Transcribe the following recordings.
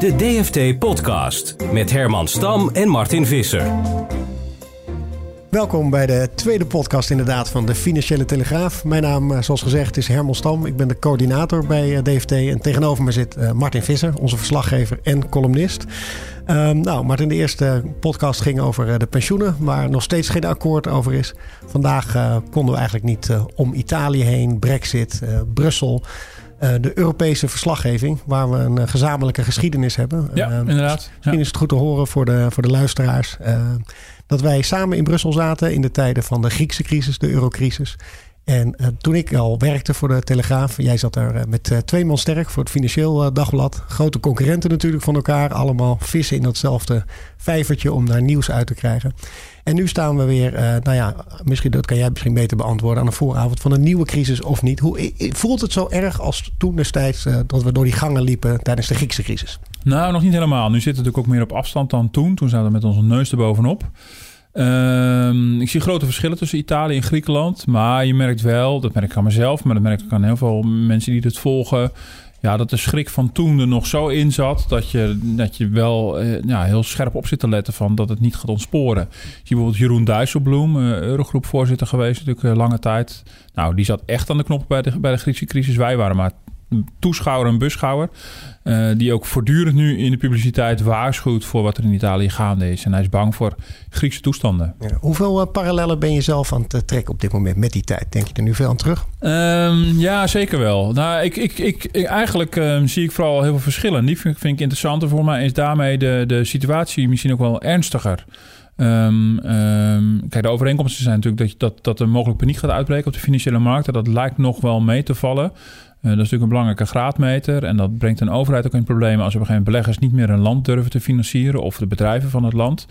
De DFT Podcast met Herman Stam en Martin Visser. Welkom bij de tweede podcast inderdaad van de Financiële Telegraaf. Mijn naam, eh, zoals gezegd, is Herman Stam. Ik ben de coördinator bij eh, DFT. En tegenover me zit eh, Martin Visser, onze verslaggever en columnist. Um, nou, Martin, de eerste podcast ging over de pensioenen, waar nog steeds geen akkoord over is. Vandaag konden we eigenlijk niet om Italië heen, Brexit, Brussel. Uh, de Europese verslaggeving, waar we een uh, gezamenlijke geschiedenis hebben. Ja, uh, inderdaad. Misschien is het goed te horen voor de, voor de luisteraars. dat wij samen in Brussel zaten in de tijden van de Griekse crisis, de eurocrisis. En toen ik al werkte voor de Telegraaf, jij zat daar met twee man sterk voor het Financieel Dagblad. Grote concurrenten natuurlijk van elkaar, allemaal vissen in datzelfde vijvertje om daar nieuws uit te krijgen. En nu staan we weer, nou ja, misschien dat kan jij misschien beter beantwoorden aan de vooravond van een nieuwe crisis of niet. Hoe voelt het zo erg als toen destijds dat we door die gangen liepen tijdens de Griekse crisis? Nou, nog niet helemaal. Nu zitten we natuurlijk ook meer op afstand dan toen. Toen zaten we met onze neus erbovenop. Uh, ik zie grote verschillen tussen Italië en Griekenland. Maar je merkt wel, dat merk ik aan mezelf, maar dat merk ik aan heel veel mensen die dit volgen. Ja, dat de schrik van toen er nog zo in zat dat je, dat je wel eh, ja, heel scherp op zit te letten van dat het niet gaat ontsporen. Je bijvoorbeeld Jeroen Dijsselbloem, uh, Eurogroep-voorzitter geweest natuurlijk uh, lange tijd. Nou, die zat echt aan de knop bij de, bij de Griekse crisis. Wij waren maar toeschouwer en beschouwer. Uh, die ook voortdurend nu in de publiciteit waarschuwt voor wat er in Italië gaande is. En hij is bang voor Griekse toestanden. Ja. Hoeveel uh, parallellen ben je zelf aan het trekken op dit moment met die tijd? Denk je er nu veel aan terug? Um, ja, zeker wel. Nou, ik, ik, ik, ik eigenlijk um, zie ik vooral heel veel verschillen. Die vind, vind ik interessanter. Voor mij is daarmee de, de situatie misschien ook wel ernstiger. Um, um, kijk, de overeenkomsten zijn natuurlijk dat, dat, dat er mogelijk paniek gaat uitbreken op de financiële markten. Dat lijkt nog wel mee te vallen. Uh, dat is natuurlijk een belangrijke graadmeter. En dat brengt een overheid ook in problemen als op een beleggers niet meer een land durven te financieren of de bedrijven van het land.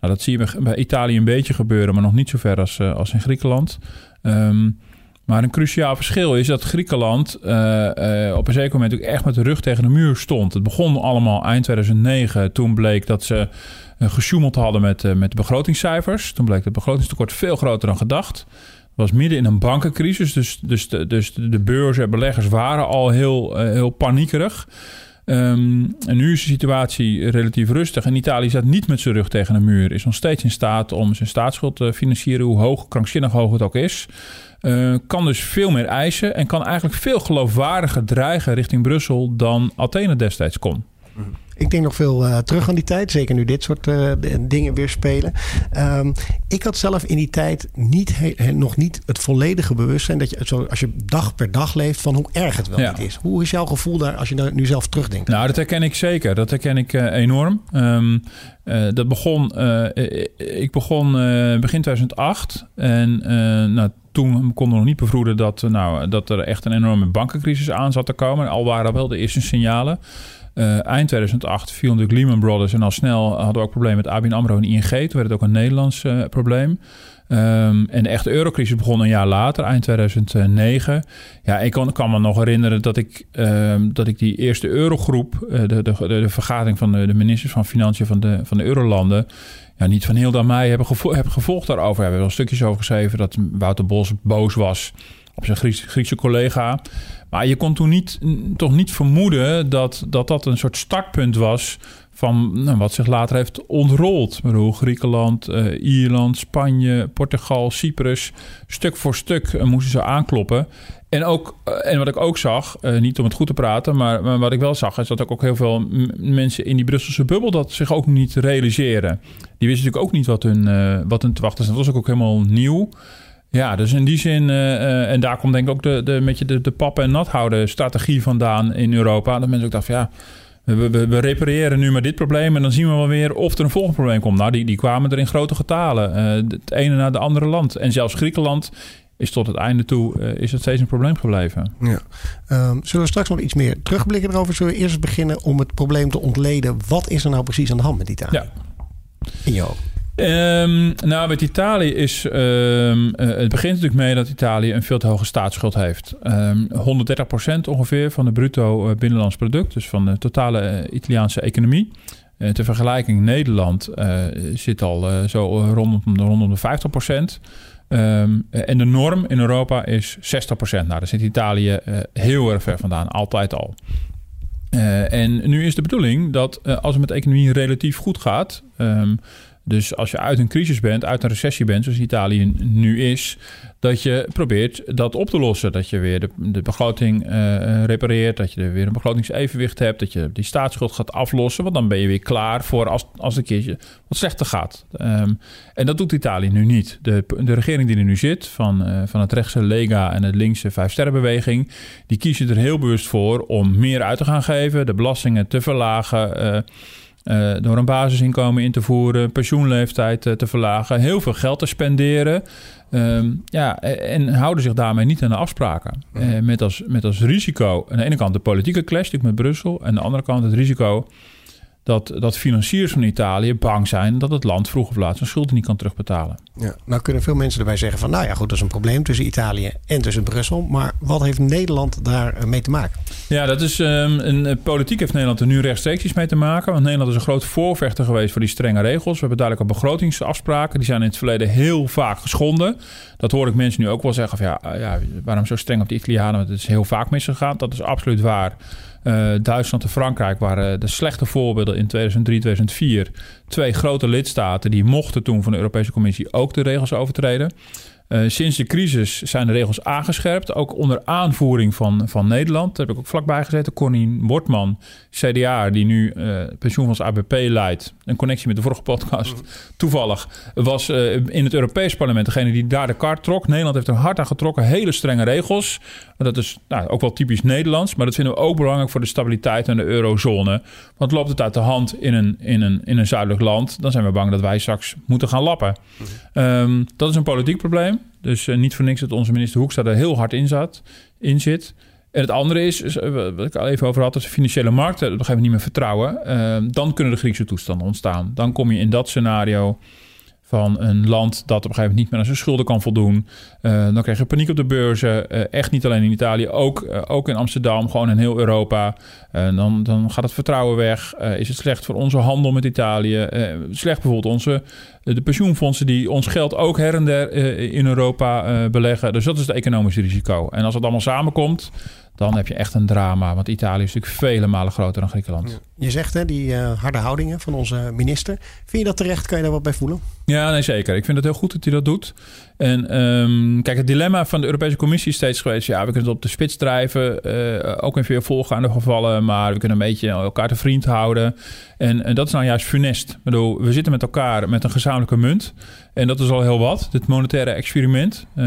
Nou, dat zie je bij Italië een beetje gebeuren, maar nog niet zo ver als, uh, als in Griekenland. Um, maar een cruciaal verschil is dat Griekenland uh, op een zeker moment ook echt met de rug tegen de muur stond. Het begon allemaal eind 2009. Toen bleek dat ze uh, gesjoemeld hadden met, met de begrotingscijfers. Toen bleek het begrotingstekort veel groter dan gedacht was midden in een bankencrisis. Dus, dus, de, dus de beurzen en beleggers waren al heel, uh, heel paniekerig. Um, en nu is de situatie relatief rustig. En Italië staat niet met zijn rug tegen een muur. Is nog steeds in staat om zijn staatsschuld te financieren, hoe hoog, krankzinnig hoog het ook is. Uh, kan dus veel meer eisen en kan eigenlijk veel geloofwaardiger dreigen richting Brussel dan Athene destijds kon. Ik denk nog veel uh, terug aan die tijd. Zeker nu dit soort uh, dingen weer spelen. Um, ik had zelf in die tijd niet he, nog niet het volledige bewustzijn... dat je zo, als je dag per dag leeft van hoe erg het wel ja. niet is. Hoe is jouw gevoel daar als je daar nu zelf terugdenkt? Nou, dat herken ik zeker. Dat herken ik uh, enorm. Um, dat begon... ik begon begin 2008 en nou, toen konden we nog niet bevroeden dat, nou, dat er echt een enorme bankencrisis aan zat te komen. Al waren wel de eerste signalen. Uh, eind 2008 viel natuurlijk Lehman Brothers en al snel hadden we ook problemen met ABN AMRO en ING. Toen werd het ook een Nederlands uh, probleem. Um, en de echte eurocrisis begon een jaar later, eind 2009. Ja, ik kan, me nog herinneren dat ik, um, dat ik die eerste eurogroep, uh, de, de, de, de, vergadering van de, de, ministers van Financiën van de, van de eurolanden, ja, niet van heel dan mij hebben, heb gevolgd daarover. We hebben wel stukjes over geschreven dat Wouter Bos boos was op zijn Griekse, Griekse collega. Maar je kon toen niet, toch niet vermoeden dat, dat dat een soort startpunt was van nou, wat zich later heeft ontrold. Bedoel, Griekenland, uh, Ierland, Spanje, Portugal, Cyprus. Stuk voor stuk uh, moesten ze aankloppen. En, ook, uh, en wat ik ook zag, niet om het goed te praten, maar, maar, wat ik wel zag, is dat ook heel veel mensen in die Brusselse bubbel dat zich ook niet realiseren. Die wisten natuurlijk ook niet wat hun, wat hun te wachten is. Dat was ook, ook helemaal nieuw. Ja, dus in die zin, uh, uh, en daar komt denk ik ook de, de, met je de, de pappen en nat houden strategie vandaan in Europa. Dat mensen ook dachten, ja, we, we, we, repareren nu maar dit probleem en dan zien we wel weer of er een volgend probleem komt. Nou, die, die kwamen er in grote getalen. Uh, het ene naar de andere land. En zelfs Griekenland is tot het einde toe is het steeds een probleem gebleven. Ja. Um, zullen we straks nog iets meer terugblikken erover? Zullen we eerst beginnen om het probleem te ontleden? Wat is er nou precies aan de hand met Italië? Ja. In jou. Um, nou, met Italië is. Um, het begint natuurlijk mee dat Italië een veel te hoge staatsschuld heeft. Um, 130% ongeveer van het bruto uh, binnenlands product, dus van de totale uh, Italiaanse economie. Uh, ter vergelijking, Nederland zit al zo rondom, rondom de 50%. en de norm in Europa is 60%. Nou, daar zit Italië heel erg ver vandaan, altijd al. en nu is de bedoeling dat als het met de economie relatief goed gaat. Dus als je uit een crisis bent, uit een recessie bent, zoals Italië nu is, dat je probeert dat op te lossen. Dat je weer de, begroting uh, repareert, dat je er weer een begrotingsevenwicht hebt, dat je die staatsschuld gaat aflossen, want dan ben je weer klaar voor als, als een keertje wat slechter gaat. Um, en dat doet Italië nu niet. De, de regering die er nu zit, van, uh, van het rechtse Lega en het linkse Vijfsterrenbeweging, die kiezen er heel bewust voor om meer uit te gaan geven, de belastingen te verlagen. Uh, door een basisinkomen in te voeren, pensioenleeftijd uh, te verlagen, heel veel geld te spenderen. Um, ja, en houden zich daarmee niet aan de afspraken. Uh, met, als, met als risico aan de ene kant de politieke clash met Brussel, en aan de andere kant het risico dat, dat financiers van Italië bang zijn dat het land vroeg of laat zijn schulden niet kan terugbetalen. Ja, nou kunnen veel mensen erbij zeggen van nou ja goed, dat is een probleem tussen Italië en tussen Brussel. Maar wat heeft Nederland daar mee te maken? Ja, dat is um, een, eh, politiek heeft Nederland er nu rechtstreeks iets mee te maken. Want Nederland is een groot voorvechter geweest voor die strenge regels. We hebben duidelijk al begrotingsafspraken. Die zijn in het verleden heel vaak geschonden. Dat hoor ik mensen nu ook wel zeggen van ja, eh, ja waarom zo streng op de Italianen? Want het is heel vaak misgegaan. Dat is absoluut waar. Uh, Duitsland en Frankrijk waren de slechte voorbeelden in 2003, 2004. Twee grote lidstaten die mochten toen van de Europese Commissie ook de regels overtreden. Uh, sinds de crisis zijn de regels aangescherpt, ook onder aanvoering van, van Nederland. Daar heb ik ook vlakbij gezeten. Cornien Wortman, CDA, die nu uh, pensioenfonds ABP leidt. Een connectie met de vorige podcast. Toevallig was uh, in het Europees parlement degene die daar de kaart trok. Nederland heeft er hard aan getrokken. Hele strenge regels. Dat is nou, ook wel typisch Nederlands. Maar dat vinden we ook belangrijk voor de stabiliteit en de eurozone. Want loopt het uit de hand in een, in een, in een zuidelijk land... dan zijn we bang dat wij straks moeten gaan lappen. Mm. Um, dat is een politiek probleem. Dus uh, niet voor niks dat onze minister Hoekstra er heel hard in, zat, in zit. En het andere is, eh, wat ik al even over had, dat de financiële markten op een gegeven moment niet meer vertrouwen. Uh, dan kunnen de Griekse toestanden ontstaan. Dan kom je in dat scenario van een land dat op een gegeven moment niet meer aan zijn schulden kan voldoen. Uh, dan krijg je paniek op de beurzen. Uh, echt niet alleen in Italië, ook, uh, ook in Amsterdam, gewoon in heel Europa. dan, dan gaat het vertrouwen weg. is het slecht voor onze handel met Italië? slecht bijvoorbeeld onze de pensioenfondsen die ons geld ook her en der in Europa beleggen. Dus dat is het economische risico. En als het allemaal samenkomt, dan heb je echt een drama. Want Italië is natuurlijk vele malen groter dan Griekenland. Je zegt hè, die uh, harde houdingen van onze minister. Vind je dat terecht? Kan je daar wat bij voelen? Ja, nee, zeker. Ik vind het heel goed dat hij dat doet. En um, kijk, het dilemma van de Europese Commissie is steeds geweest... ja, we kunnen het op de spits drijven, uh, ook in veel voorgaande gevallen... maar we kunnen een beetje elkaar te vriend houden. En, en dat is nou juist funest. Ik bedoel, we zitten met elkaar met een gezamenlijke munt... En dat is al heel wat, dit monetaire experiment. Uh,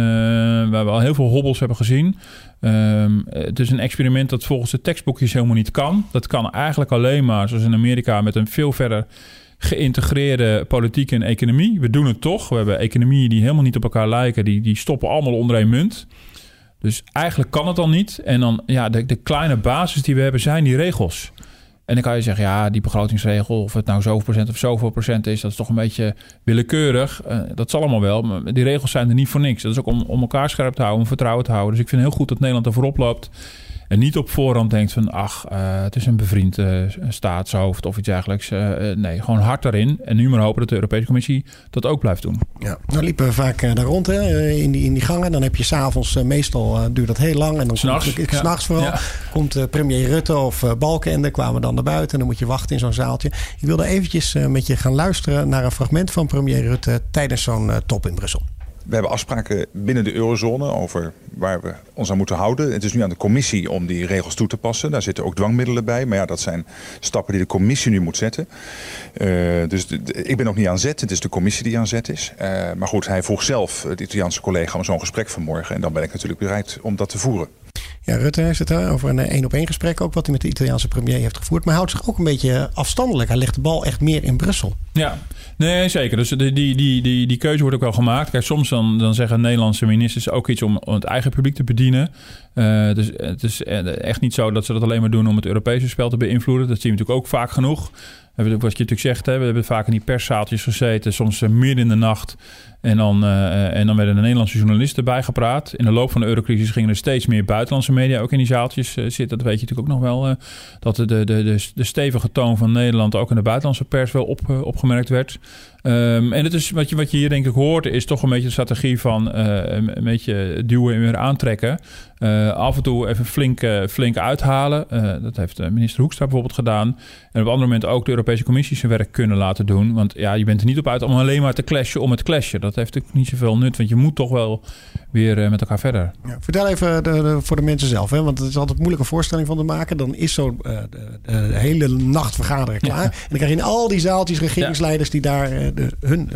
waar we al heel veel hobbels hebben gezien. Um, het is een experiment dat volgens de tekstboekjes helemaal niet kan. Dat kan eigenlijk alleen maar, zoals in Amerika, met een veel verder geïntegreerde politiek en economie. We doen het toch. We hebben economieën die helemaal niet op elkaar lijken. Die, die stoppen allemaal onder één munt. Dus eigenlijk kan het dan niet. En dan, ja, de, de kleine basis die we hebben zijn die regels. En dan kan je zeggen, ja, die begrotingsregel, of het nou zoveel procent of zoveel procent is, dat is toch een beetje willekeurig. Uh, dat zal allemaal wel, maar die regels zijn er niet voor niks. Dat is ook om, om elkaar scherp te houden, om vertrouwen te houden. Dus ik vind heel goed dat Nederland er voorop loopt. En niet op voorhand denkt van, ach, uh, het is een bevriend uh, staatshoofd of iets dergelijks. Uh, nee, gewoon hard erin. En nu maar hopen dat de Europese Commissie dat ook blijft doen. Ja, dan liepen we vaak daar rond hè, in, die, in die gangen. Dan heb je s'avonds, meestal duurt dat heel lang. En dan s'nachts, komt, s'nachts vooral, ja. komt premier Rutte of Balkenende kwamen dan naar buiten. En dan moet je wachten in zo'n zaaltje. Ik wilde eventjes met je gaan luisteren naar een fragment van premier Rutte tijdens zo'n top in Brussel. We hebben afspraken binnen de eurozone over waar we ons aan moeten houden. Het is nu aan de commissie om die regels toe te passen. Daar zitten ook dwangmiddelen bij. Maar ja, dat zijn stappen die de commissie nu moet zetten. Uh, dus ik ben nog niet aan zet. Het is de commissie die aan zet is. Uh, maar goed, hij vroeg zelf, de Italiaanse collega, om zo'n gesprek vanmorgen. En dan ben ik natuurlijk bereid om dat te voeren. Ja, Rutte heeft het over een één-op-één gesprek ook... wat hij met de Italiaanse premier heeft gevoerd. Maar hij houdt zich ook een beetje afstandelijk. Hij legt de bal echt meer in Brussel. Ja, nee, zeker. Dus die, die, die, die, keuze wordt ook wel gemaakt. Kijk, soms dan, dan zeggen Nederlandse ministers ook iets om, het eigen publiek te bedienen. Uh, dus het is echt niet zo dat ze dat alleen maar doen om het Europese spel te beïnvloeden. Dat zien we natuurlijk ook vaak genoeg. Wat je natuurlijk zegt, hè, we hebben vaak in die perszaaltjes gezeten, soms uh, midden in de nacht. En dan, uh, en dan werden de Nederlandse journalisten bijgepraat. In de loop van de eurocrisis gingen er steeds meer buitenlandse media ook in die zaaltjes zitten. Dat weet je natuurlijk ook nog wel. dat de, de, de, de stevige toon van Nederland ook in de buitenlandse pers wel op, opgemerkt werd. Um, en het is, wat, je, wat je hier denk ik hoort, is toch een beetje de strategie van een beetje duwen en weer aantrekken. Af en toe even flink, flink uithalen. Dat heeft minister Hoekstra bijvoorbeeld gedaan. En op andere momenten ook de Europese Commissie zijn werk kunnen laten doen. Want ja, je bent er niet op uit om alleen maar te clashen om het clashen. Dat heeft natuurlijk niet zoveel nut, want je moet toch wel weer met elkaar verder. Ja, vertel even de, de, voor de mensen zelf, hè? want het is altijd moeilijk een voorstelling van te maken. Dan is zo de, de, hele nacht vergaderen klaar. En dan krijg je in al die zaaltjes regeringsleiders die daar de, hun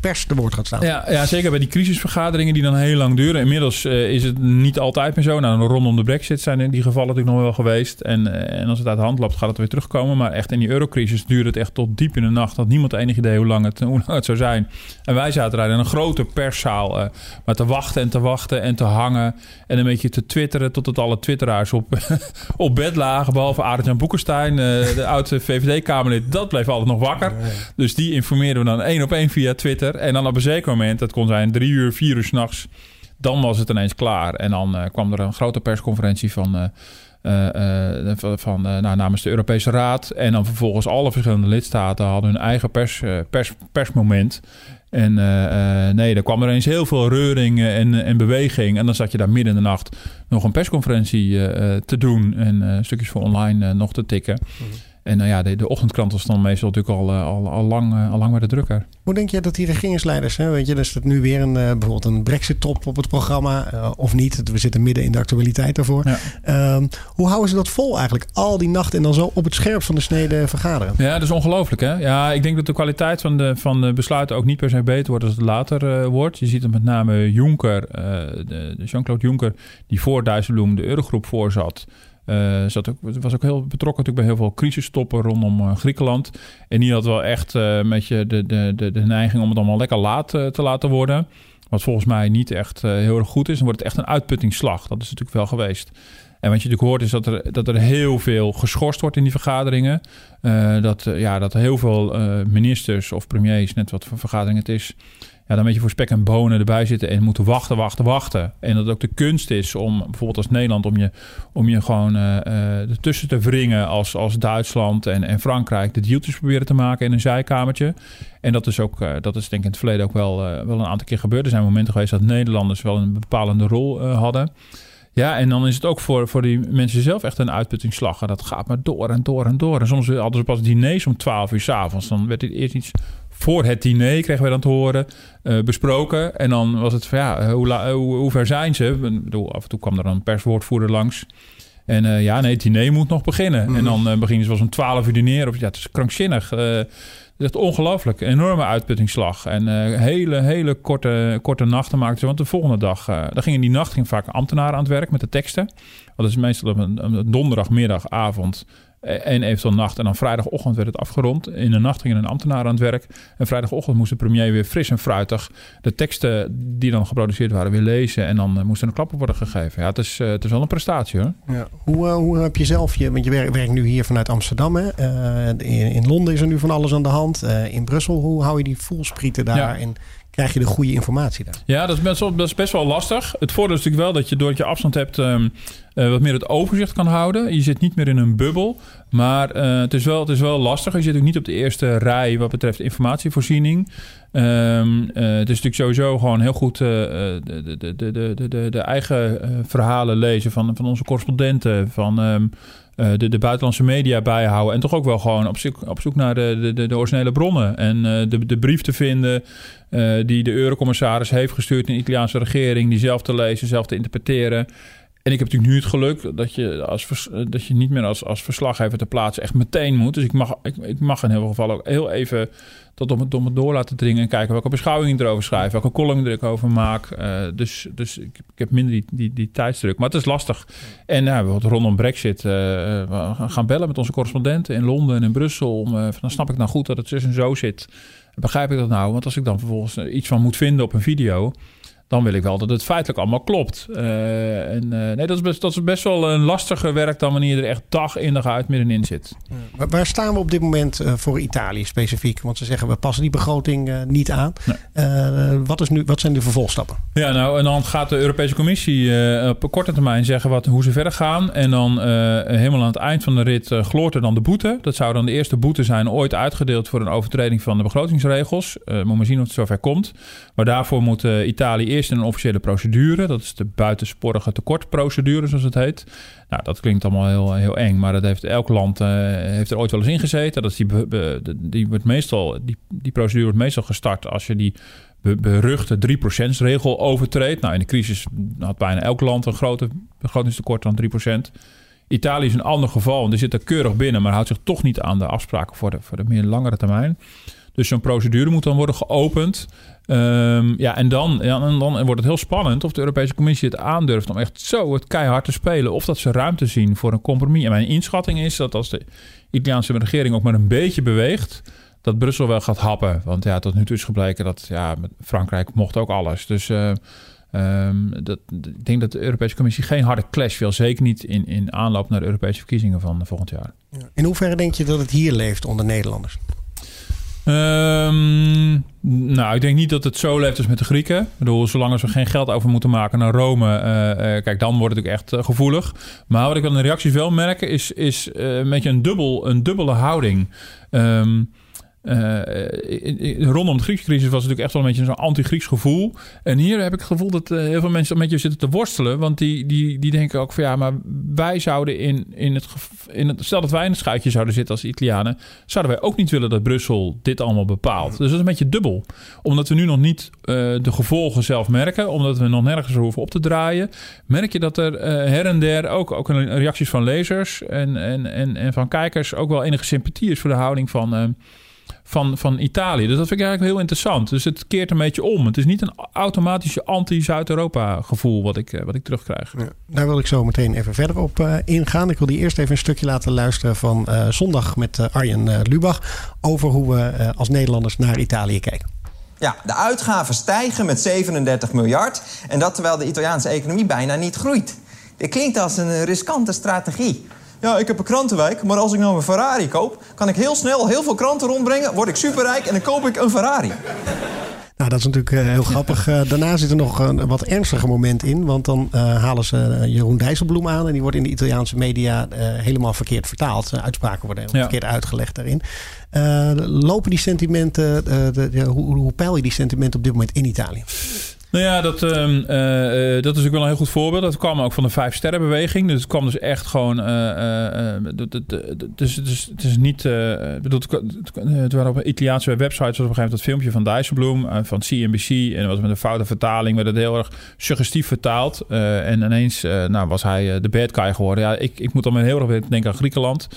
pers te woord gaat staan. Ja, ja, zeker bij die crisisvergaderingen die dan heel lang duren. Inmiddels is het niet altijd meer zo. Nou, rondom de brexit zijn in die gevallen natuurlijk nog wel geweest. En, eh, en als het uit de hand loopt, gaat het weer terugkomen. Maar echt in die eurocrisis duurde het echt tot diep in de nacht. Had niemand enig idee hoe lang het, hoe lang het zou zijn. En wij zaten in een grote perszaal. Uh, maar te wachten en te wachten en te hangen. En een beetje te twitteren tot het alle twitteraars op, op bed lagen. Behalve Arendt-Jan Boekenstein, uh, de oude VVD-Kamerlid. Dat bleef altijd nog wakker. Dus die informeerden we dan één op één via Twitter. En dan op een zeker moment, dat kon zijn drie uur, vier uur s'nachts dan was het ineens klaar. En dan uh, kwam er een grote persconferentie van, uh, uh, van nou, namens de Europese Raad. En dan vervolgens alle verschillende lidstaten hadden hun eigen pers, pers, persmoment. En nee, er kwam er eens heel veel reuring en, en beweging. En dan zat je daar midden in de nacht nog een persconferentie te doen. En stukjes voor online nog te tikken. Mhm. En nou ja, de, de ochtendkrant was dan meestal natuurlijk al, eh, al, al, lang, uh, al lang bij de drukker. Hoe denk je dat die regeringsleiders, hè, weet je, is het nu weer een, uh, bijvoorbeeld een brexit-top op het programma, of niet? We zitten midden in de actualiteit daarvoor. Ehm, hoe houden ze dat vol eigenlijk? Al die nacht en dan zo op het scherp van de snede vergaderen. Ja, dat is ongelooflijk hè. Ja, ik denk dat de kwaliteit van de, van de besluiten ook niet per se beter wordt als het later wordt. Je ziet het met name Juncker, de, de Jean-Claude Juncker, die voor Dijsselbloem de Eurogroep voorzat. Uh, zat ook, was ook heel betrokken natuurlijk bij heel veel crisistoppen rondom uh, Griekenland. En die had wel echt uh, met je de, de, de, de neiging om het allemaal lekker laat te laten worden. Wat volgens mij niet echt heel erg goed is. Dan wordt het echt een uitputtingsslag. Dat is natuurlijk wel geweest. En wat je natuurlijk hoort is dat er, dat er heel veel geschorst wordt in die vergaderingen. dat, ja, dat heel veel ministers of premiers, net wat voor vergadering het is ja, dan weet je voor spek en bonen erbij zitten en moeten wachten, wachten, wachten. En dat het ook de kunst is om bijvoorbeeld als Nederland om je, om je gewoon uh, ertussen te wringen als, als Duitsland en, en Frankrijk de dealtjes proberen te maken in een zijkamertje. En dat is ook, uh, dat is denk ik in het verleden ook wel, wel een aantal keer gebeurd. Er zijn momenten geweest dat Nederlanders wel een bepalende rol hadden. Ja, en dan is het ook voor, voor die mensen zelf echt een uitputtingsslag. En dat gaat maar door en door en door. En soms hadden ze pas diners om 12 uur s'avonds. Dan werd het eerst iets voor het diner kregen we dan te horen uh, besproken. En dan was het van ja, eh, hoe, uh, hoe, hoe, ver zijn ze? Ik bedoel, af en toe kwam er dan een perswoordvoerder langs. En uh, ja, nee, het diner moet nog beginnen. En dan beginnen ze wel om 12 uur diner. Of, ja, het is krankzinnig. het is echt ongelooflijk. Enorme uitputtingsslag. En hele, hele korte, korte nachten maakten ze. Want de volgende dag, dan gingen die nacht ging vaak ambtenaren aan het werk met de teksten. Dat is meestal op een, een donderdagmiddag, avond en eventueel nacht. En dan vrijdagochtend werd het afgerond. In de nacht ging een ambtenaar aan het werk. En vrijdagochtend moest de premier weer fris en fruitig de teksten die dan geproduceerd waren weer lezen. En dan uh, moest er een klap op worden gegeven. Ja, het is, uh, het is wel een prestatie hoor. Ja. Hoe, uh, hoe heb je zelf, je, want je werkt, nu hier vanuit Amsterdam. Hè? In, in, Londen is er nu van alles aan de hand. in Brussel, hoe hou je die voelsprieten daar? Ja. En krijg je de goede informatie daar. Ja, dat is best wel, best wel lastig. Het voordeel is natuurlijk wel dat je door je afstand hebt... Um, uh, wat meer het overzicht kan houden. Je zit niet meer in een bubbel. Maar uh, het, is wel, het is wel lastig. Je zit ook niet op de eerste rij wat betreft informatievoorziening. Um, uh, het is natuurlijk sowieso gewoon heel goed de, de, de, de, de, de eigen verhalen lezen van, van onze correspondenten. Van... Um, uh, de, buitenlandse media bijhouden. En toch ook wel gewoon op zoek, op zoek naar de, de, de originele bronnen. En uh, de, de brief te vinden uh, die de eurocommissaris heeft gestuurd in de Italiaanse regering. Die zelf te lezen, zelf te interpreteren. En ik heb natuurlijk nu het geluk dat je, als dat je niet meer als, als verslaggever ter plaatse echt meteen moet. Dus ik mag, ik, ik mag in heel veel gevallen ook heel even tot om het, om door laten dringen en kijken welke beschouwing ik erover schrijf, welke column ik over maak. Uh, dus dus ik, ik, heb minder die, die, die tijdsdruk. Maar het is lastig. En nou, bijvoorbeeld rondom Brexit, we gaan bellen met onze correspondenten in Londen en in Brussel. Om, dan snap ik nou goed dat het zus en zo zit. Begrijp ik dat nou? Want als ik dan vervolgens iets van moet vinden op een video dan wil ik wel dat het feitelijk allemaal klopt. Uh, en, uh, nee, dat is, best, dat is best wel een lastiger werk dan wanneer je er echt dag in dag uit middenin zit. Ja. Waar staan we op dit moment uh, voor Italië specifiek? Want ze zeggen we passen die begroting niet aan. Nee. wat, is nu, wat zijn de vervolgstappen? Ja, nou, en dan gaat de Europese Commissie op korte termijn zeggen wat, hoe ze verder gaan. En dan helemaal aan het eind van de rit gloort er dan de boete. Dat zou dan de eerste boete zijn ooit uitgedeeld voor een overtreding van de begrotingsregels. moet maar zien of het zover komt. Maar daarvoor moet Italië eerst eerst een officiële procedure. Dat is de buitensporige tekortprocedure, zoals het heet. Nou, dat klinkt allemaal heel, heel eng, maar dat heeft elk land uh, heeft er ooit wel eens in gezeten. Dat is die, die, wordt meestal, die, die procedure wordt meestal gestart als je die beruchte 3%-regel overtreedt. Nou, in de crisis had bijna elk land een grote begrotingstekort dan 3%. Italië is een ander geval, en die zit er keurig binnen, maar houdt zich toch niet aan de afspraken voor de, voor de meer langere termijn. Dus zo'n procedure moet dan worden geopend. Um, ja, en dan, ja, en dan wordt het heel spannend of de Europese Commissie het aandurft om echt zo het keihard te spelen. Of dat ze ruimte zien voor een compromis. En mijn inschatting is dat als de Italiaanse regering ook maar een beetje beweegt, dat Brussel wel gaat happen. Want ja, tot nu toe is gebleken dat ja, Frankrijk mocht ook alles. Dus uh, um, dat, ik denk dat de Europese Commissie geen harde clash wil. Zeker niet in, in aanloop naar de Europese verkiezingen van volgend jaar. In hoeverre denk je dat het hier leeft onder Nederlanders? Um, nou, ik denk niet dat het zo leeft als met de Grieken. Ik bedoel, zolang we geen geld over moeten maken naar Rome, uh, uh, kijk, dan wordt het ook echt uh, gevoelig. Maar wat ik aan de reacties wel merken, is, is een beetje een, dubbel, een dubbele houding. Um, uh, rondom de Griekse crisis was natuurlijk echt wel een beetje zo'n anti-Grieks gevoel. En hier heb ik het gevoel dat uh, heel veel mensen met je zitten te worstelen. Want die, die, die denken ook van ja, maar wij zouden in, in, het, in het... Stel dat wij in het schuitje zouden zitten als Italianen... zouden wij ook niet willen dat Brussel dit allemaal bepaalt. Dus dat is een beetje dubbel. Omdat we nu nog niet uh, de gevolgen zelf merken. Omdat we nog nergens hoeven op te draaien. Merk je dat er her en der ook, ook reacties van lezers en, en, en, en van kijkers... ook wel enige sympathie is voor de houding van van, van Italië. Dus dat vind ik eigenlijk heel interessant. Dus het keert een beetje om. Het is niet een automatische anti-Zuid-Europa gevoel wat ik, eh, wat ik terugkrijg. Ja, daar wil ik zo meteen even verder op uh, ingaan. Ik wil die eerst even een stukje laten luisteren van uh, zondag met uh, Arjen Lubach. Over hoe we als Nederlanders naar Italië kijken. Ja, de uitgaven stijgen met 37 miljard. En dat terwijl de Italiaanse economie bijna niet groeit. Dit klinkt als een riskante strategie. Ja, ik heb een krantenwijk, maar als ik nou een Ferrari koop... kan ik heel snel heel veel kranten rondbrengen, word ik superrijk... en dan koop ik een Ferrari. Nou, dat is natuurlijk uh, heel grappig. Uh, daarna zit er nog een wat ernstiger moment in. Want dan uh, halen ze Jeroen Dijsselbloem aan. En die wordt in de Italiaanse media helemaal verkeerd vertaald. uitspraken worden ja. verkeerd uitgelegd daarin. lopen die sentimenten, de, de, hoe, hoe peil je die sentimenten op dit moment in Italië? Nou ja, dat, uh, uh, dat is ook wel een heel goed voorbeeld. Dat kwam ook van de Vijf Sterrenbeweging. Dus het kwam dus echt gewoon... Dus, dus, het is niet... bedoel, het waren op Italiaanse websites... was op een gegeven moment dat filmpje van Dijsselbloem... van CNBC. En was met een foute vertaling... werd het heel erg suggestief vertaald. en ineens nou, was hij de bad guy geworden. Ja, ik, ik moet dan heel erg denken aan Griekenland...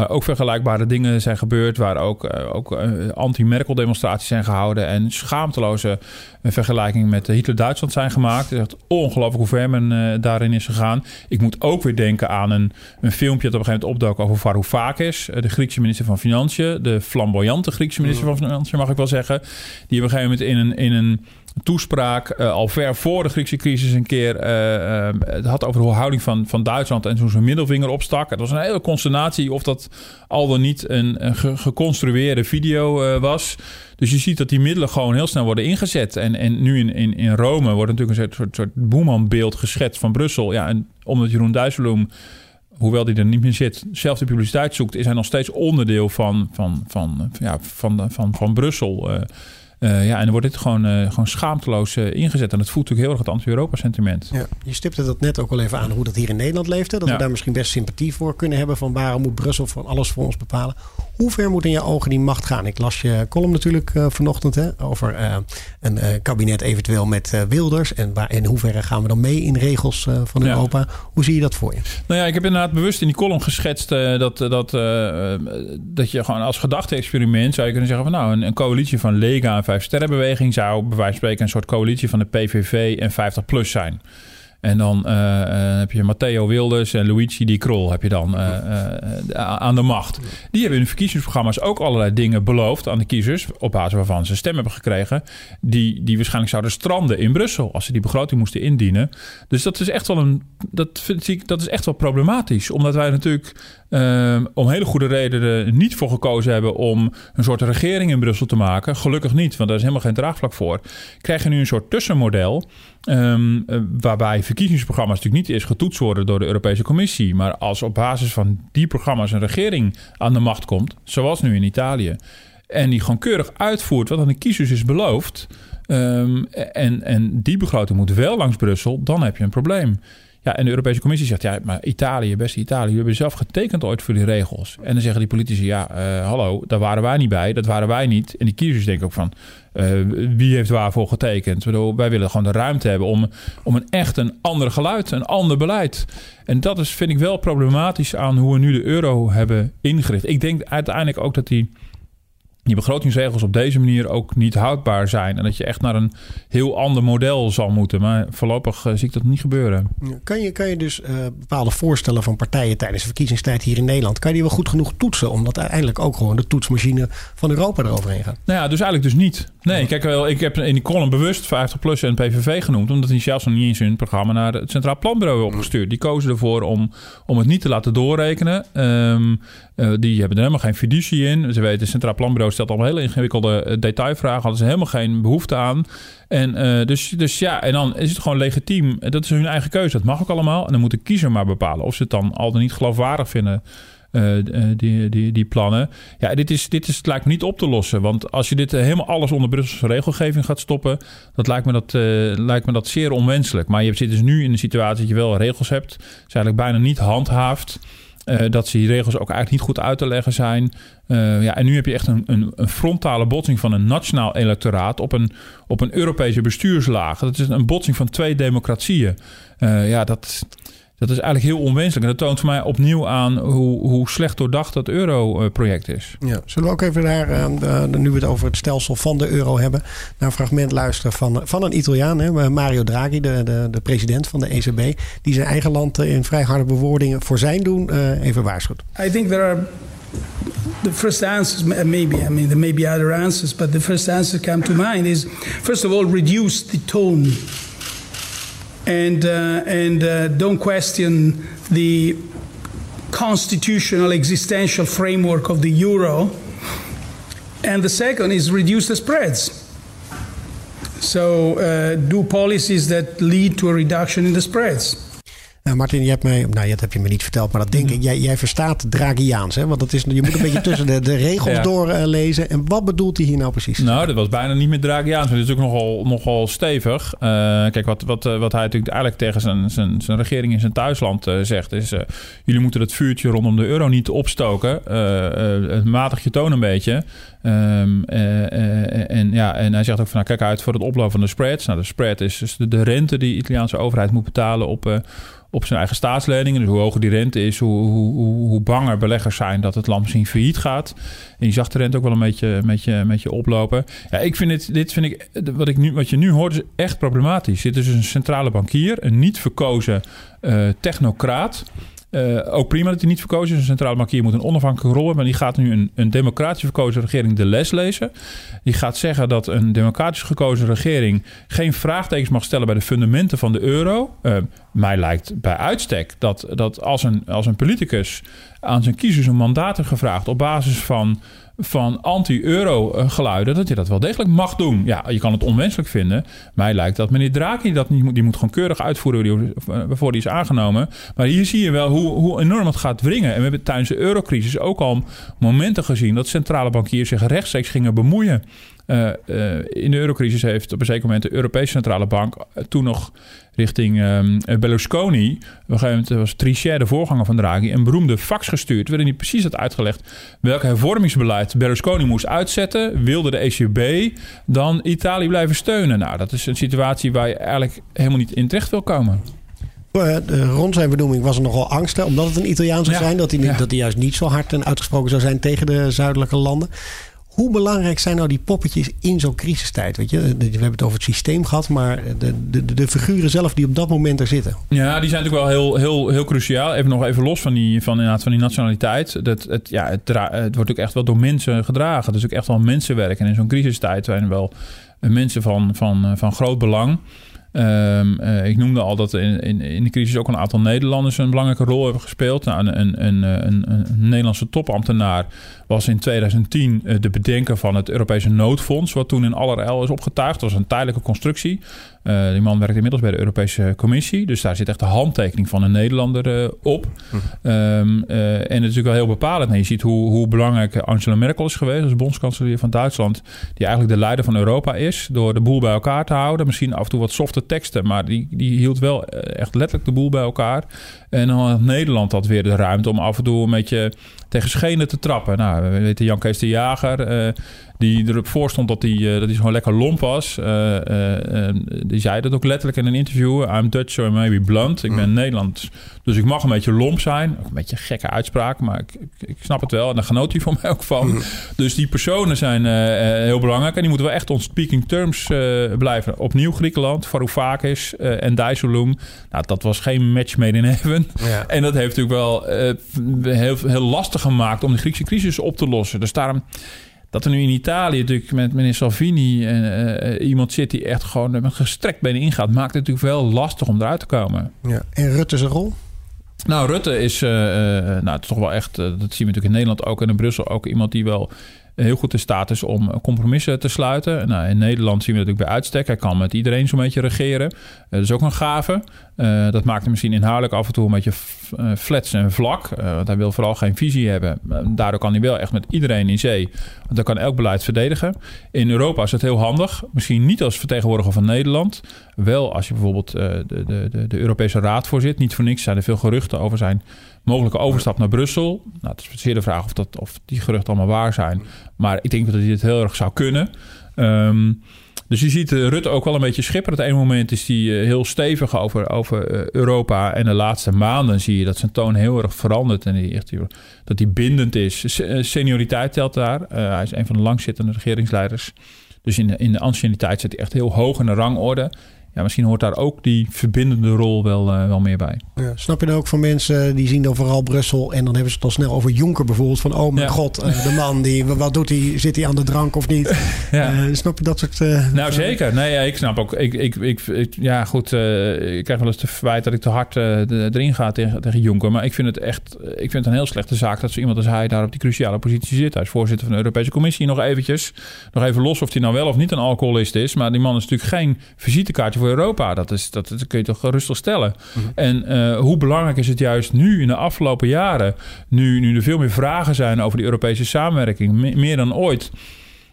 Waar ook vergelijkbare dingen zijn gebeurd. Waar ook, uh, ook uh, anti-Merkel demonstraties zijn gehouden. En schaamteloze uh, vergelijkingen met Hitler-Duitsland zijn gemaakt. Het is echt ongelooflijk hoe ver men daarin is gegaan. Ik moet ook weer denken aan een, een filmpje dat op een gegeven moment opdook over Varoufakis. de Griekse minister van Financiën. De flamboyante Griekse minister van Financiën mag ik wel zeggen. Die op een gegeven moment in een... In een toespraak uh, al ver voor de Griekse crisis een keer uh, uh, het had over de houding van, van Duitsland en toen zijn middelvinger opstak. Het was een hele consternatie of dat al dan niet een, een geconstrueerde video was. Dus je ziet dat die middelen gewoon heel snel worden ingezet. En, en nu in, in, in Rome wordt natuurlijk een soort, soort, boemanbeeld geschetst van Brussel. Ja, en omdat Jeroen Dijsselbloem hoewel die er niet meer zit, zelf de publiciteit zoekt, is hij nog steeds onderdeel van, van, van, ja, van, van, van, Brussel. Uh, ja, en dan wordt dit gewoon, uh, gewoon schaamteloos uh, ingezet. En het voelt natuurlijk heel erg het anti-Europa-sentiment. Ja, je stipte dat net ook al even aan hoe dat hier in Nederland leefde. Dat we daar misschien best sympathie voor kunnen hebben van waarom moet Brussel van alles voor ons bepalen. Hoe ver moet in je ogen die macht gaan? Ik las je column natuurlijk uh, vanochtend hè, over uh, een uh, kabinet eventueel met Wilders. En waar, in hoeverre gaan we dan mee in regels van Europa? Ja. Hoe zie je dat voor je? Nou ja, ik heb inderdaad bewust in die column geschetst dat, dat, dat je gewoon als gedachte-experiment zou je kunnen zeggen van nou, een, een coalitie van Lega en Vijf Sterrenbeweging zou bij wijze van spreken een soort coalitie van de PVV en 50 plus zijn. En dan uh, heb je Matteo Wilders en Luigi Di Krol heb je dan uh, aan de macht. Die hebben in hun verkiezingsprogramma's ook allerlei dingen beloofd aan de kiezers. Op basis waarvan ze stem hebben gekregen. Die, die waarschijnlijk zouden stranden in Brussel als ze die begroting moesten indienen. Dus dat is echt wel een. Dat, vind ik, dat is echt wel problematisch. Omdat wij natuurlijk om hele goede redenen niet voor gekozen hebben om een soort regering in Brussel te maken. Gelukkig niet, want daar is helemaal geen draagvlak voor. Krijg je nu een soort tussenmodel. Um, waarbij verkiezingsprogramma's natuurlijk niet eerst getoetst worden door de Europese Commissie. Maar als op basis van die programma's een regering aan de macht komt, zoals nu in Italië. En die gewoon keurig uitvoert wat aan de kiezers is beloofd. Um, en, en die begroting moet wel langs Brussel, dan heb je een probleem. Ja, en de Europese Commissie zegt, ja, maar Italië, beste Italië, jullie hebben zelf getekend ooit voor die regels. En dan zeggen die politici, ja, uh, hallo, daar waren wij niet bij, dat waren wij niet. En die kiezers denken ook van, uh, wie heeft waarvoor getekend? Wij willen gewoon de ruimte hebben om, om een echt een ander geluid, een ander beleid. En dat is, vind ik wel problematisch aan hoe we nu de euro hebben ingericht. Ik denk uiteindelijk ook dat die die begrotingsregels op deze manier ook niet houdbaar zijn. En dat je echt naar een heel ander model zal moeten. Maar voorlopig uh, zie ik dat niet gebeuren. Kan je, kan je dus uh, bepaalde voorstellen van partijen tijdens de verkiezingstijd hier in Nederland... kan je die wel goed genoeg toetsen? Omdat uiteindelijk ook gewoon de toetsmachine van Europa eroverheen gaat. Nou ja, dus eigenlijk dus niet. Nee, kijk wel, ik heb in die column bewust 50PLUS en PVV genoemd... omdat die zelfs nog niet eens hun programma naar het Centraal Planbureau opgestuurd. Die kozen ervoor om, om het niet te laten doorrekenen. Um, uh, die hebben er helemaal geen fiducie in. Ze weten, het Centraal Planbureau stelt allemaal hele ingewikkelde uh, detailvragen. Hadden ze helemaal geen behoefte aan. En uh, dus, dus ja, en dan is het gewoon legitiem. Dat is hun eigen keuze. Dat mag ook allemaal. En dan moet de kiezer maar bepalen of ze het dan al dan niet geloofwaardig vinden. Die, die, die plannen. Ja, dit is, dit is, het lijkt me niet op te lossen. Want als je dit helemaal alles onder Brusselse regelgeving gaat stoppen, dat lijkt me dat, lijkt me dat zeer onwenselijk. Maar je zit dus nu in de situatie dat je wel regels hebt, ze eigenlijk bijna niet handhaaft. Uh, dat ze die regels ook eigenlijk niet goed uit te leggen zijn. Uh, ja, en nu heb je echt een, een, een, frontale botsing van een nationaal electoraat op een, op een Europese bestuurslaag. Dat is een botsing van twee democratieën. Uh, ja, dat, dat is eigenlijk heel onwenselijk. En dat toont voor mij opnieuw aan hoe, hoe slecht doordacht dat euro-project is. Ja. Zullen we ook even daar, uh, nu we het over het stelsel van de euro hebben, naar een fragment luisteren van, van een Italiaan, hè, Mario Draghi, de, de, de president van de ECB, die zijn eigen land in vrij harde bewoordingen voor zijn doen uh, even waarschuwt. I think there are the first answers, maybe, I mean, there may be other answers, but the first answer come to mind is first of all, reduce the tone and, uh, and uh, don't question the constitutional existential framework of the euro. And the second is reduce the spreads. So uh, do policies that lead to a reduction in the spreads. Uh, Martin, je hebt mij, nou dat heb je me niet verteld, maar dat denk ik. Jij, jij verstaat Dragiaans, hè? Want dat is, je moet een beetje tussen de, de regels ja. doorlezen. Uh, en wat bedoelt hij hier nou precies? Nou, dat was bijna niet met Dragiaans. Dat is ook nogal, nogal stevig. Uh, kijk, wat, wat, wat hij natuurlijk eigenlijk tegen zijn, zijn, zijn regering in zijn thuisland zegt, is: jullie moeten het vuurtje rondom de euro niet opstoken. matig je toon een beetje. Um, en, ja, en hij zegt ook van nou, kijk uit voor het oplopen van de spreads. Nou, de spread is dus de, rente die de Italiaanse overheid moet betalen op op zijn eigen staatsleningen. Dus hoe hoger die rente is, hoe, hoe, hoe banger beleggers zijn dat het land misschien failliet gaat. En je zag de rente ook wel een beetje, met je, met je oplopen. Ja, ik vind dit, dit vind ik, wat, ik nu, wat je nu hoort, is echt problematisch. Dit is een centrale bankier, een niet verkozen uh, technocraat. Uh, ook prima dat hij niet verkozen is. Een centrale bankier moet een onafhankelijke rol hebben. Maar die gaat nu een, een democratisch verkozen regering de les lezen. Die gaat zeggen dat een democratisch gekozen regering geen vraagtekens mag stellen bij de fundamenten van de euro. Uh, mij lijkt bij uitstek dat, dat als, een, als een politicus aan zijn kiezers een mandaat heeft gevraagd op basis van van anti-euro eh, geluiden, dat je dat wel degelijk mag doen. Ja, je kan het onwenselijk vinden. Mij lijkt dat meneer Draghi dat niet moet, die moet gewoon keurig uitvoeren waarvoor die is aangenomen. Maar hier zie je wel hoe, hoe enorm het gaat wringen. En we hebben tijdens de eurocrisis ook al momenten gezien dat centrale bankiers zich rechtstreeks gingen bemoeien in de eurocrisis heeft op een zeker moment de Europese Centrale Bank toen nog richting um, Berlusconi. Op een gegeven moment was Trichet, de voorganger van Draghi, een beroemde fax gestuurd. Waarin hij precies had uitgelegd welk hervormingsbeleid Berlusconi moest uitzetten. Wilde de ECB dan Italië blijven steunen? Nou, dat is een situatie waar je eigenlijk helemaal niet in terecht wil komen. Rond zijn benoeming was er nogal angst, omdat het een Italiaan zou zijn. Dat hij, dat hij juist niet zo hard en uitgesproken zou zijn tegen de zuidelijke landen. Hoe belangrijk zijn nou die poppetjes in zo'n crisistijd? Weet je? We hebben het over het systeem gehad, maar de, de, de figuren zelf die op dat moment er zitten. Ja, die zijn natuurlijk wel heel, heel, heel cruciaal. Even nog even los van die, van, inderdaad, van die nationaliteit. Dat, het, ja, het, wordt ook echt wel door mensen gedragen. Is ook echt wel mensenwerk. En in zo'n crisistijd zijn wel mensen van, van, van groot belang. Um, uh, ik noemde al dat in, in, in, de crisis ook een aantal Nederlanders een belangrijke rol hebben gespeeld. Nou, een, een, een, een, Nederlandse topambtenaar was in 2010 uh, de bedenker van het Europese noodfonds, wat toen in allerijl is opgetuigd. Dat was een tijdelijke constructie. Uh, die man werkt inmiddels bij de Europese Commissie. Dus daar zit echt de handtekening van een Nederlander uh, op. Hm. Um, uh, en het is natuurlijk wel heel bepalend. En je ziet hoe, hoe belangrijk Angela Merkel is geweest als bondskanselier van Duitsland. Die eigenlijk de leider van Europa is. Door de boel bij elkaar te houden. Misschien af en toe wat softe teksten. Maar die, die hield wel echt letterlijk de boel bij elkaar. En dan had Nederland had weer de ruimte om af en toe een beetje tegen schenen te trappen. Nou, we weten Jan Kees de Jager die erop voor stond dat hij, dat hij gewoon lekker lomp was. Uh, die zei dat ook letterlijk in een interview. I'm Dutch, so maybe blunt. Ik ben mm. Nederlands, dus ik mag een beetje lomp zijn. Ook een beetje een gekke uitspraak, maar ik, ik, ik, snap het wel. En daar genoot hij van mij ook van. Mm. Dus die personen zijn heel belangrijk. En die moeten wel echt on speaking terms blijven. Opnieuw Griekenland, Varoufakis en Dijsselbloem. Nou, dat was geen match made in heaven. Ja. En dat heeft natuurlijk wel heel, heel lastig gemaakt om de Griekse crisis op te lossen. Dus daarom dat er nu in Italië natuurlijk met meneer Salvini uh, iemand zit die echt gewoon met gestrekt benen ingaat, maakt het natuurlijk wel lastig om eruit te komen. Ja. En Rutte zijn rol? Nou, Rutte is uh, nou, toch wel echt, dat zien we natuurlijk in Nederland ook en in Brussel ook iemand die wel heel goed in staat is om compromissen te sluiten. Nou, in Nederland zien we natuurlijk bij uitstek. Hij kan met iedereen zo'n beetje regeren. dat is ook een gave. Uh, dat maakt hem misschien inhoudelijk af en toe een beetje uh, flats en vlak. Want hij wil vooral geen visie hebben. daardoor kan hij wel echt met iedereen in zee. Want dan kan elk beleid verdedigen. In Europa is het heel handig. Misschien niet als vertegenwoordiger van Nederland. Wel als je bijvoorbeeld de, de, de, Europese Raad voorzit. Niet voor niks zijn er veel geruchten over zijn mogelijke overstap naar Brussel. Nou, het is zeer de vraag of, dat, of die geruchten allemaal waar zijn. Maar ik denk dat hij dit heel erg zou kunnen. Um, dus je ziet uh, Rutte ook wel een beetje schipperen. Het ene moment is hij uh, heel stevig over, over Europa. En de laatste maanden zie je dat zijn toon heel erg verandert. En die, dat hij bindend is. Senioriteit telt daar. hij is een van de langzittende regeringsleiders. Dus in de, in de anciëniteit zit hij echt heel hoog in de rangorde ja, misschien hoort daar ook die verbindende rol wel, uh, wel meer bij. Ja, snap je dan ook van mensen die zien dan vooral Brussel en dan hebben ze het al snel over Jonker bijvoorbeeld. Van oh mijn god, uh, de man, die, wat doet hij? Zit hij aan de drank of niet? ja. Uh, snap je dat soort... nou zeker, nee, ja, ik snap ook. Ik, ik, ik, ja goed, ik krijg wel eens te verwijt dat ik te hard erin ga tegen, tegen Jonker. Maar ik vind het echt ik vind het een heel slechte zaak dat zo iemand als hij daar op die cruciale positie zit. Hij is voorzitter van de Europese Commissie nog eventjes. Nog even los of hij nou wel of niet een alcoholist is. Maar die man is natuurlijk geen visitekaartje voor Europa. Dat, is, dat, dat kun je toch rustig stellen. Mhm. En uh, hoe belangrijk is het juist nu in de afgelopen jaren, nu, nu er veel meer vragen zijn over die Europese samenwerking, meer dan ooit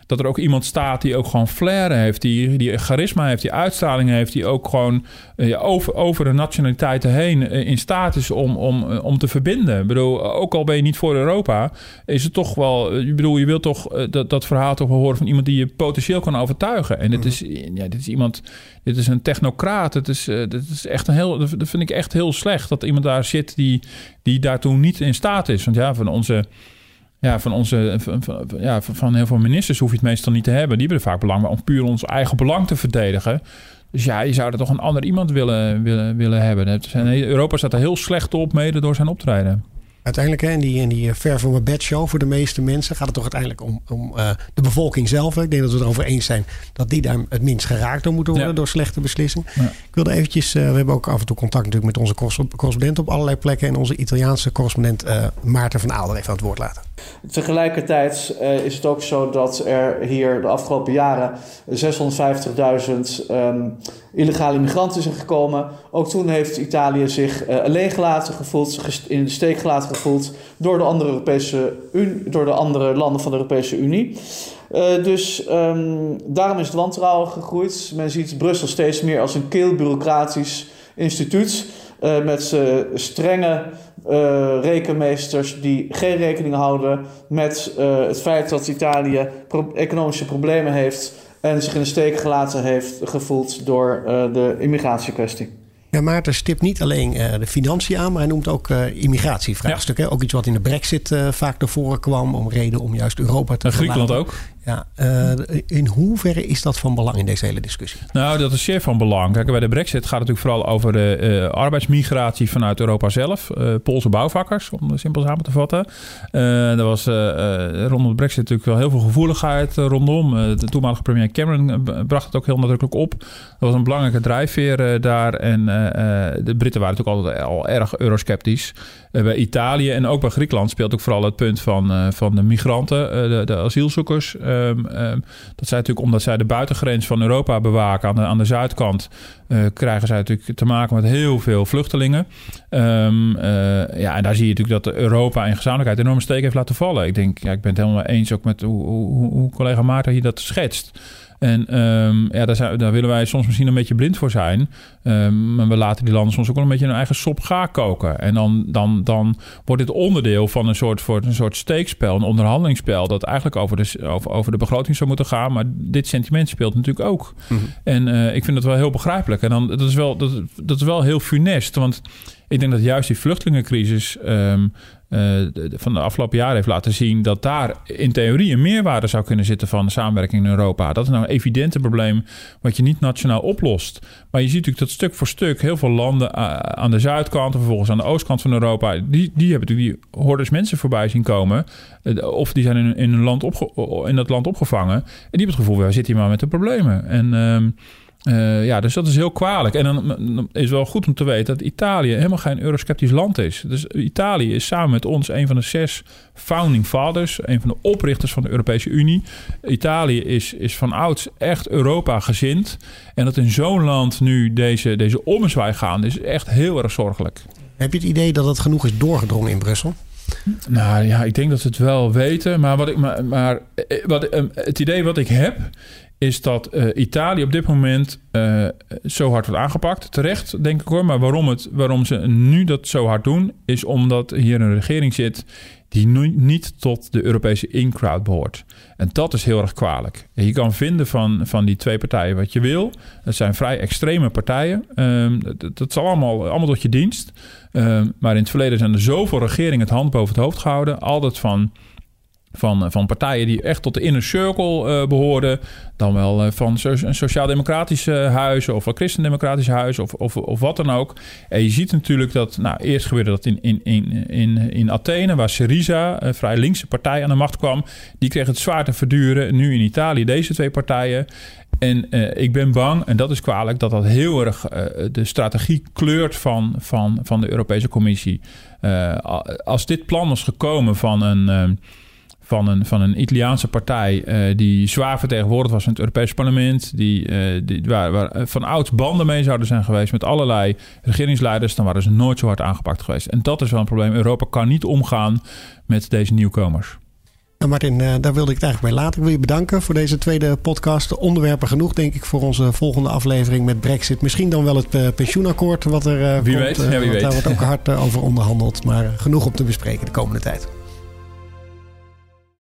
dat er ook iemand staat die ook gewoon flair heeft, die, die charisma heeft, die uitstraling heeft, die ook gewoon uh, over, over de nationaliteiten heen uh, in staat is om, om, uh, om te verbinden. Ik bedoel, ook al ben je niet voor Europa, is het toch wel, ik bedoel, je wilt toch dat, dat verhaal toch wel horen van iemand die je potentieel kan overtuigen. En dit is, ja, dit is iemand, dit is een technocraat. Het is, dit is echt een heel, dat vind ik echt heel slecht dat iemand daar zit die, die daartoe niet in staat is. Want ja, van onze ja, van, onze, van, ja, van heel veel ministers hoef je het meestal niet te hebben. Die hebben er vaak belang bij om puur ons eigen belang te verdedigen. Dus ja, je zou er toch een ander iemand willen, willen, willen hebben. Europa staat er heel slecht op, mede door zijn optreden. Uiteindelijk, hè, in die, in die ver van bed show voor de meeste mensen gaat het toch uiteindelijk om, om uh, de bevolking zelf. Ik denk dat we het erover eens zijn dat die daar het minst geraakt door moeten worden door slechte beslissingen. Ja. Ik wilde eventjes, uh, we hebben ook af en toe contact natuurlijk met onze correspondent op allerlei plekken. En onze Italiaanse correspondent uh, Maarten van Aalder even aan het woord laten. Tegelijkertijd uh, is het ook zo dat er hier de afgelopen jaren 650.000 um, illegale migranten zijn gekomen. Ook toen heeft Italië zich uh, alleen gelaten gevoeld, in de steek gelaten gevoeld door de andere, Europese Unie, door de andere landen van de Europese Unie. Uh, dus um, daarom is het wantrouwen gegroeid. Men ziet Brussel steeds meer als een keelbureaucratisch instituut. Uh, met uh, strenge rekenmeesters die geen rekening houden met het feit dat Italië economische problemen heeft en zich in de steek gelaten heeft gevoeld door de immigratiekwestie. Ja, Maarten stipt niet alleen uh, de financiën aan, maar hij noemt ook uh, immigratievraagstukken. Ook iets wat in de brexit uh, vaak naar voren kwam om reden om juist Europa te en Griekenland ook. Ja, in hoeverre is dat van belang in deze hele discussie? Nou, dat is zeer van belang. Kijk, bij de brexit gaat het natuurlijk vooral over de arbeidsmigratie vanuit Europa zelf. Poolse bouwvakkers, om het simpel samen te vatten. er was rondom de brexit natuurlijk wel heel veel gevoeligheid rondom. de toenmalige premier Cameron bracht het ook heel nadrukkelijk op. Dat was een belangrijke drijfveer daar en eh, eh, de Britten waren natuurlijk altijd al erg eurosceptisch. Eh, bij Italië en ook bij Griekenland speelt ook vooral het punt van, van de migranten, de, asielzoekers. Um, dat zij natuurlijk, omdat zij de buitengrens van Europa bewaken aan de, aan de zuidkant, krijgen zij natuurlijk te maken met heel veel vluchtelingen. Um, ja, en daar zie je natuurlijk dat Europa in gezamenlijkheid enorme steek heeft laten vallen. Ik denk, ja, ik ben het helemaal eens ook met hoe, hoe, hoe collega Maarten hier dat schetst. En um, ja, daar, zijn, daar, willen wij soms misschien een beetje blind voor zijn. Um, maar we laten die landen soms ook wel een beetje hun eigen sop gaar koken. En dan, dan, dan wordt dit onderdeel van een soort, voor een soort steekspel, een onderhandelingsspel, dat eigenlijk over de, over, over de begroting zou moeten gaan. Maar dit sentiment speelt natuurlijk ook. Mm -hmm. En uh, ik vind dat wel heel begrijpelijk. En dan, dat, is wel, dat, dat is wel heel funest. Want ik denk dat juist die vluchtelingencrisis um, uh, van de afgelopen jaren heeft laten zien dat daar in theorie een meerwaarde zou kunnen zitten van samenwerking in Europa. Dat is nou een evidente probleem wat je niet nationaal oplost. Maar je ziet natuurlijk dat stuk voor stuk heel veel landen uh, aan de zuidkant en vervolgens aan de oostkant van Europa, die, die hebben natuurlijk die hordes mensen voorbij zien komen. Uh, of die zijn in, een land opge in dat land opgevangen. En die hebben het gevoel, wij zitten hier maar met de problemen. En ehm, uh, ja, dus dat is heel kwalijk. En dan is wel goed om te weten dat Italië helemaal geen eurosceptisch land is. Dus Italië is samen met ons een van de zes founding fathers, een van de oprichters van de Europese Unie. Italië is, is van ouds echt Europa gezind. En dat in zo'n land nu deze, deze ommezwaai gaan, is echt heel erg zorgelijk. Heb je het idee dat het genoeg is doorgedrongen in Brussel? Nou ja, ik denk dat ze het wel weten. Maar, wat ik, maar, maar wat, het idee wat ik heb is dat uh, Italië op dit moment uh, zo hard wordt aangepakt. Terecht, denk ik hoor. Maar waarom, het, waarom ze nu dat zo hard doen, is omdat hier een regering zit die niet tot de Europese in-crowd behoort. En dat is heel erg kwalijk. Je kan vinden van, van die twee partijen wat je wil. Het zijn vrij extreme partijen. Um, dat, dat is allemaal, allemaal tot je dienst. Um, maar in het verleden zijn er zoveel regeringen het hand boven het hoofd gehouden. Altijd van van, eh, van partijen die echt tot de inner circle uh, behoorden. Dan wel uh, van so sociaal-democratische huizen of van christendemocratische huizen of, of, of wat dan ook. En je ziet natuurlijk dat, nou, eerst gebeurde dat in, in, in, in, in Athene, waar Syriza, een vrij linkse partij, aan de macht kwam. Die kreeg het zwaar te verduren. Nu in Italië deze twee partijen. En ik ben bang, en dat is kwalijk, dat dat heel erg de strategie kleurt van, van, van de Europese Commissie. Als dit plan was gekomen van een van een, van een Italiaanse partij uh, die zwaar vertegenwoordigd was in het Europese parlement, die, uh, die, waar, waar eh, van ouds banden mee zouden zijn geweest met allerlei regeringsleiders, dan waren ze nooit zo hard aangepakt geweest. En dat is wel een probleem. Europa kan niet omgaan met deze nieuwkomers. Nou Martin, daar wilde ik het eigenlijk bij laten. Ik wil je bedanken voor deze tweede podcast. Onderwerpen genoeg, denk ik, voor onze volgende aflevering met Brexit. Misschien dan wel het pensioenakkoord wat er wie komt. Weet. Ja, wie weet. Daar wordt ook hard over onderhandeld. Maar genoeg om te bespreken de komende tijd.